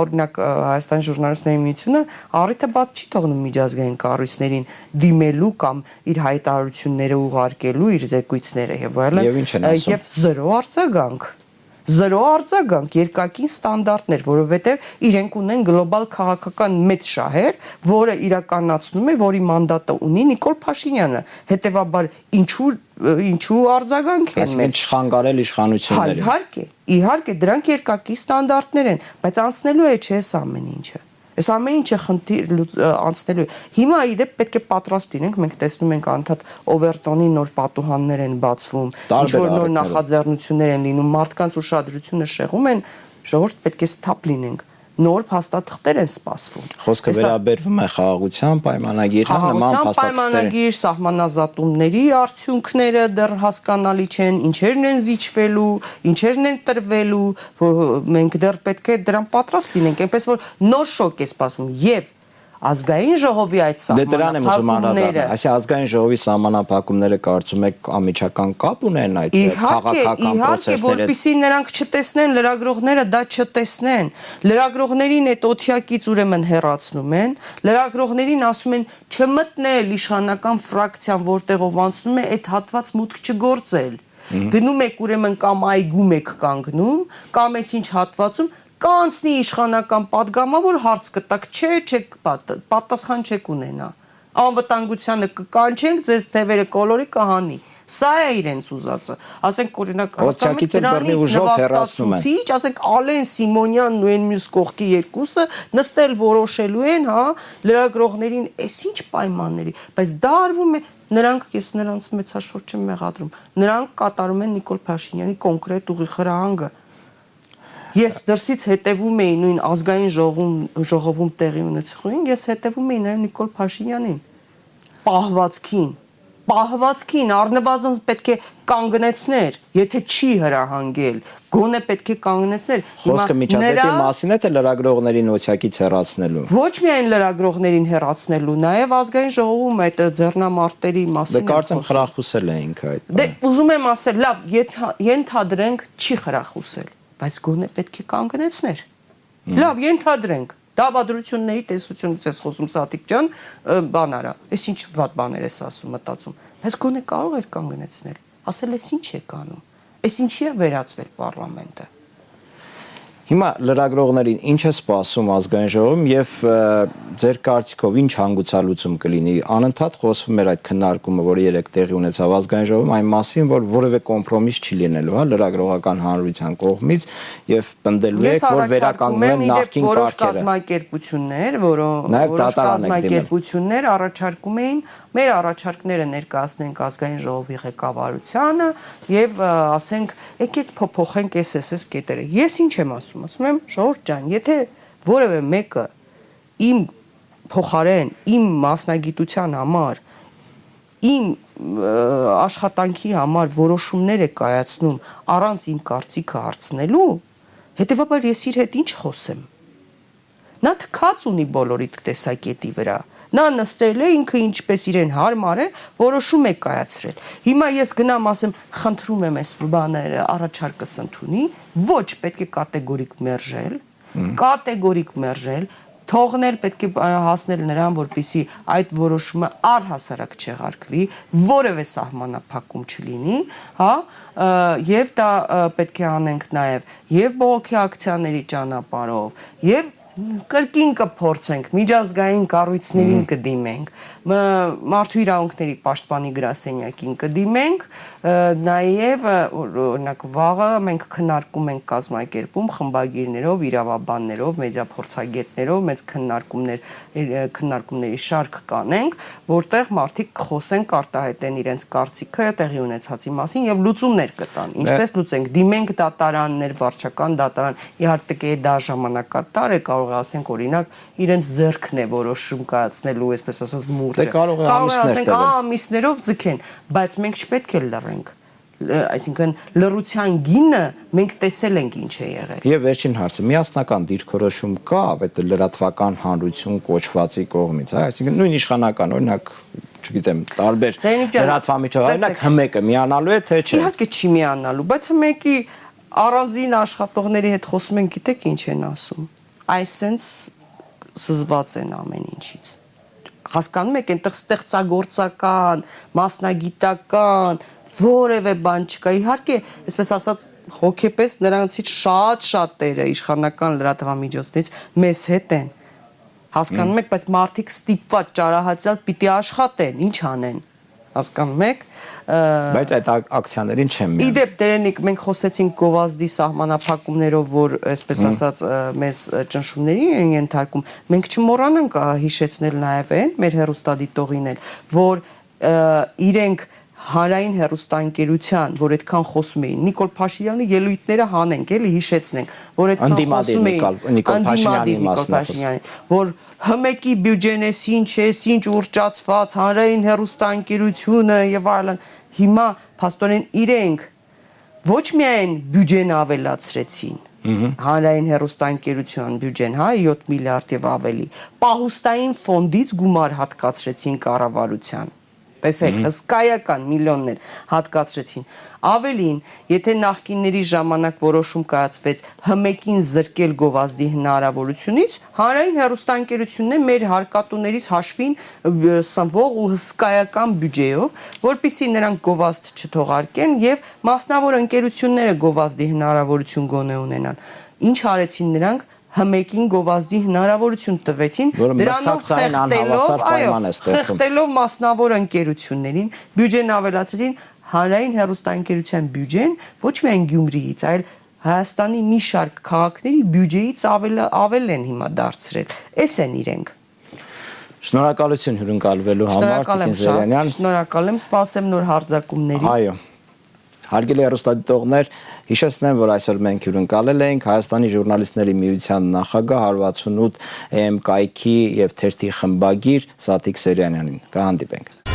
օրինակ Հայաստան ժուրնալիստների միությունը առիթը բաց չի թողնում միջազգային կառույցներին դիմելու կամ իր հայտարարությունները ուղարկելու, իր զեկույցները եւ այլն։ Եվ զրո արձագանք զրո արձագանք, երկակին ստանդարտներ, որովհետև իրենք ունեն գլոբալ քաղաքական մեծ շահեր, որը իրականացնում է, որի մանդատը ունի Նիկոլ Փաշինյանը։ Հետևաբար ինչու ինչու արձագանք են մեծ չխանգարել իշխանությունները։ Իհարկե, իհարկե դրանք երկակի ստանդարտներ են, բայց անցնելու է չէ՞ ամեն ինչը։ Այս ամեն ինչը խնդիր անցնելու։ Հիմա իդեպ պետք է պատրաստ լինենք, մենք տեսնում ենք անդադ Օվերտոնի նոր պատուհաններ են բացվում, ինչ որ նոր նախաձեռնություններ են լինում, մարդկանց ուշադրությունը շեղում են, ժողովուրդ պետք է սթափ լինենք նոր փաստաթղթեր են սպասվում։ Խոսքը վերաբերվում է խաղաղության պայմանագիրը, նման փաստաթղթեր։ Պայմանագիր, սահմանազատումների արդյունքները դեռ հասկանալի չեն, ինչերն են զիջվելու, ինչերն են տրվելու, մենք դեռ պետք է դրան պատրաստ լինենք, այնպես որ նոր շոկ է սպասվում եւ ազգային ժողովի այդ սահմանափակումները Այսի ազգային ժողովի սահմանափակումները կարծում եք ամիջական կապ ունեն այդ քաղաքական հետ։ Իհարկե, որpիսի նրանք չտեսնեն լրագրողները դա չտեսնեն։ Լրագրողներին այդ օթյակից ուրեմն հերացնում են, լրագրողներին ասում են չմտնել իշխանական ֆրակցիան, որտեղով անցնում է այդ հատված մուտք չգործել։ Գնում եք ուրեմն կամ այգում եք կանգնում, կամ էս ինչ հատվածում կանցնի իշխանական падգամավոր հարց կտակ, չէ, չեք պատասխան չեք ունենա։ Անվտանգությանը կկանչենք, ձեզ թևերը կոլորի կհանի։ Սա է իրենց ուզածը։ Ասենք օրինակ Հաստամի դրանի նվաստացուցիչ, ասենք Ալեն Սիմոնյանն ու այն մյուս կողքի երկուսը նստել որոշելու են, հա, լրագրողներին, այս ինչ պայմանների, բայց դա արվում է նրանք ես նրանց մեծ հաշվոր չեմ մեղադրում։ Նրանք կատարում են Նիկոլ Փաշինյանի կոնկրետ ուղի խրահանգը։ Ես դրսից հետևում էի նույն ազգային ժողովում ժողովում տեղի ունեցողին, ես հետևում էի նաև Նիկոլ Փաշինյանին։ Պահվածքին, պահվածքին առնվազն պետք է կանգնեցներ, եթե չի հրահանգել, գոնե պետք է կանգնեցներ։ Խոսքը միջադեպի մասին է թե լրագրողներին օցյակից հեռացնելու։ Ոչ միայն լրագրողներին հեռացնելու, նաև ազգային ժողովում այդ ձեռնամարտերի մասին։ Դե կարծեմ խրախուսել է ինքը այդ։ Դե ուզում եմ ասել, լավ, ենթադրենք չի խրախուսել բայց գոնե պետք է կանգնեցներ։ Լավ, ենթադրենք, Դավադրությունների տեսությունից ես խոսում Սատիկ ջան, բան արա։ Էս ինչ վատ բաներ ես ասում, մտածում։ Բայց գոնե կարող էր կանգնեցնել։ Ասել ես ինչ եք անում։ Էս ինչի է վերածվել parlamento։ Հիմա լրագրողներին ինչ է սպասում ազգային ժողովում եւ ձեր կարծիքով ինչ հանգուցալուծում կլինի։ Անընդհատ խոսվում էր այդ քննարկումը, որը երեք տեղի ունեցավ ազգային ժողովում, այն մասին, որ որևէ կոմպրոմիս չի լինելու, հա, լրագրողական հանրության կողմից եւ պնդելու եք, որ վերականգնեն նախկին կարգերը։ Որոշ կազմակերպություններ, որոնք որոշ կազմակերպություններ առաջարկում էին մեր առաջարկները ներկայացնենք ազգային ժողովի ղեկավարությանը եւ ասենք, եկեք փոփոխենք SSS կետերը։ Ես ինչ եմ ասում ասում, ասում եմ Ժողովուրդ ջան, եթե որևէ մեկը իմ փոխարեն իմ մասնագիտության համար իմ աշխատանքի համար որոշումներ է կայացնում առանց իմ կարծիքը հարցնելու, հետեւաբար ես իր հետ ինչ խոսեմ։ Նա թքած ունի բոլորի տեսակետի վրա։ Նա նստել է ինքը ինչպես իրեն հարմար է, որոշում է կայացրել։ Հիմա ես գնամ ասեմ, խնդրում եմ այս բաները առաջարկս ընդունի, ոչ պետք է կատեգորիկ մերժել, կատեգորիկ մերժել, թողնել պետք է հասնել նրան, որպիսի այդ որոշումը առհասարակ չեղարկվի, որևէ սահմանափակում չլինի, հա, եւ դա պետք է անենք նաեւ եւ բողոքի ակցիաների ճանապարհով, եւ կրկին կփորձենք միջազգային կառույցներին կդիմենք մարդու իրավունքների պաշտպանի գրասենյակին կդիմենք նաև օրինակ վաղը մենք քննարկում ենք կազմակերպում խմբագիրներով իրավաբաններով մեդիա փորձագետներով մեծ քննարկումներ քննարկումների շարք կանենք որտեղ մարդիկ խոսեն կարտահայտեն իրենց կարծիքը տեղի ունեցածի մասին եւ լուծումներ կտան ինչպես լուծենք դիմենք դատարաններ վարչական դատարան իհարկե դա ժամանակատար է կարող կարող է ասենք օրինակ իրենց ձեռքն է որոշում կայացնելու, այսպես ասած մուրճը։ Դե կարող է ամիսներ տվել։ Ամիսներով ձգեն, բայց մենք չպետք է լռենք այսինքն լրության գինը մենք տեսել ենք ինչ է եղել։ Եվ վերջին հարցը՝ միասնական դիրքորոշում կա այդ լրատվական հանրություն կոչվածի կողմից, հա, այսինքն նույն իշխանական, օրինակ, չգիտեմ, տարբեր լրատվամիջոցներ, օրինակ հմեկը միանալու է թե չէ։ Իհարկե չի միանալու, բայց հմեկի առանձին աշխատողների հետ խոսում են, գիտեք ինչ են ասում այսենց զզված են ամեն ինչից հասկանում եք այնտեղ ստեղծագործական, մասնագիտական որևէ բան չկա։ Իհարկե, այսպես ասած, հոգեպես նրանցից շատ շատերը իշխանական լրատվամիջոցներից մեզ հետ են։ Հասկանում եք, բայց մարդիկ ստիպված ճարահացյալ պիտի աշխատեն, ինչ անեն հասկանում եք բայց այդ ակցիաներին չեմ միանում իդեպ դերենիկ մենք խոսեցինք գովազդի սահմանափակումներով որ այսպես ասած մեզ ճնշումների են ենթարկում մենք չմոռանանք հիշեցնել նաև այն մեր հերոստադիտողին էլ որ իրենք հանրային հերոստանգերության, որ այդքան խոսում էին, Նիկոլ Փաշինյանի ելույթները հանենք, էլի հիշեցնենք, որ այդքան խոսում էին Նիկոլ Փաշինյանի մասնակցության, որ հմեկի բյուջեն է, ինչ է, ինչ ուրճացված, հանրային հերոստանգերությունը եւ այլն։ Հիմա փաստորեն իրենք ոչ միայն բյուջեն ավելացրեցին, հանրային հերոստանգերության բյուջեն, հա, 7 միլիարդ եւ ավելի, պահուստային ֆոնդից գումար հատկացրեցին կառավարության տեսեք, հսկայական միլիոններ հատկացրեցին։ Ավելին, եթե նախկինների ժամանակ որոշում կայացվեց հմեկին զրկել գովազդի հնարավորությունից, հանրային հերոստանգերությունն է մեր հարկատուներից հաշվին սնվող ու հսկայական բյուջեով, որpիսի նրանք գովազդ չթողարկեն եւ մասնավոր ընկերությունները գովազդի հնարավորություն գոնե ունենան։ Ինչ արեցին նրանք հմեկին գովազդի հնարավորություն տվեցին դրանով խեղտելով այո խեղտելով մասնավոր ընկերություններին բյուջեն ավելացրին հանրային հերոստանգերության բյուջեն ոչ միայն Գյումրիից այլ Հայաստանի մի շարք քաղաքների բյուջեից ավել ավել են հիմա դարձրել էս են իրենք Շնորհակալություն հյուրընկալվելու համար Տիկին Զերյանյան Շնորհակալ եմ սպասեմ նոր հարձակումների Այո Հարգելի հեռուստադիտողներ, հիշեցնեմ, որ այսօր մենք հյուրընկալել ենք Հայաստանի ժուրնալիստների միության նախագահ 168 EM կայքի եւ թերթի խմբագիր Սատիկ Սերյանյանին։ Կհանդիպենք։